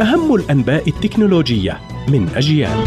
أهم الأنباء التكنولوجية من أجيال.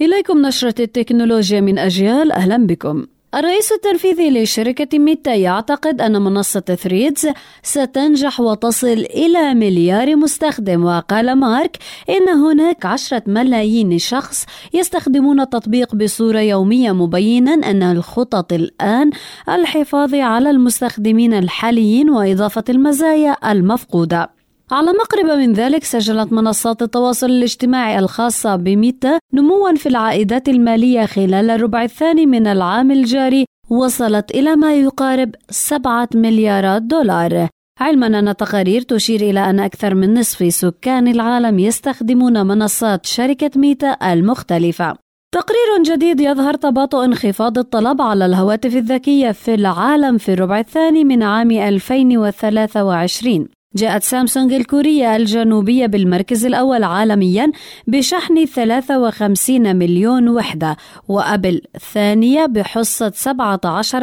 إليكم نشرة التكنولوجيا من أجيال. أهلا بكم. الرئيس التنفيذي لشركة ميتا يعتقد أن منصة ثريدز ستنجح وتصل إلى مليار مستخدم وقال مارك إن هناك عشرة ملايين شخص يستخدمون التطبيق بصورة يومية مبينا أن الخطط الآن الحفاظ على المستخدمين الحاليين وإضافة المزايا المفقودة. على مقرب من ذلك سجلت منصات التواصل الاجتماعي الخاصة بميتا نموا في العائدات المالية خلال الربع الثاني من العام الجاري. وصلت إلى ما يقارب سبعة مليارات دولار. علما أن التقارير تشير إلى أن أكثر من نصف سكان العالم يستخدمون منصات شركة ميتا المختلفة. تقرير جديد يظهر تباطؤ انخفاض الطلب على الهواتف الذكية في العالم في الربع الثاني من عام 2023 جاءت سامسونج الكورية الجنوبية بالمركز الأول عالميا بشحن 53 مليون وحدة وأبل ثانية بحصة 17%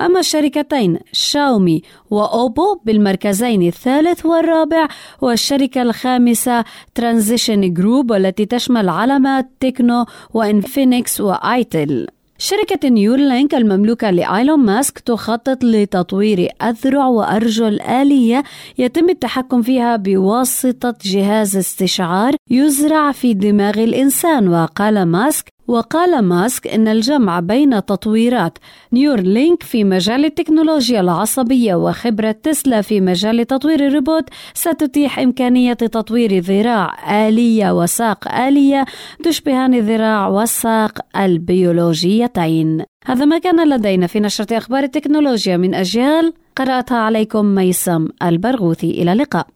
أما الشركتين شاومي وأوبو بالمركزين الثالث والرابع والشركة الخامسة ترانسشن جروب والتي تشمل علامات تكنو وإنفينكس وآيتل. شركة نيورلينك المملوكة لإيلون ماسك تخطط لتطوير أذرع وأرجل آلية يتم التحكم فيها بواسطة جهاز استشعار يزرع في دماغ الإنسان وقال ماسك وقال ماسك إن الجمع بين تطويرات نيورلينك في مجال التكنولوجيا العصبية وخبرة تسلا في مجال تطوير الروبوت ستتيح إمكانية تطوير ذراع آلية وساق آلية تشبهان الذراع والساق البيولوجيتين. هذا ما كان لدينا في نشرة أخبار التكنولوجيا من أجيال. قرأتها عليكم ميسم البرغوثي. إلى اللقاء.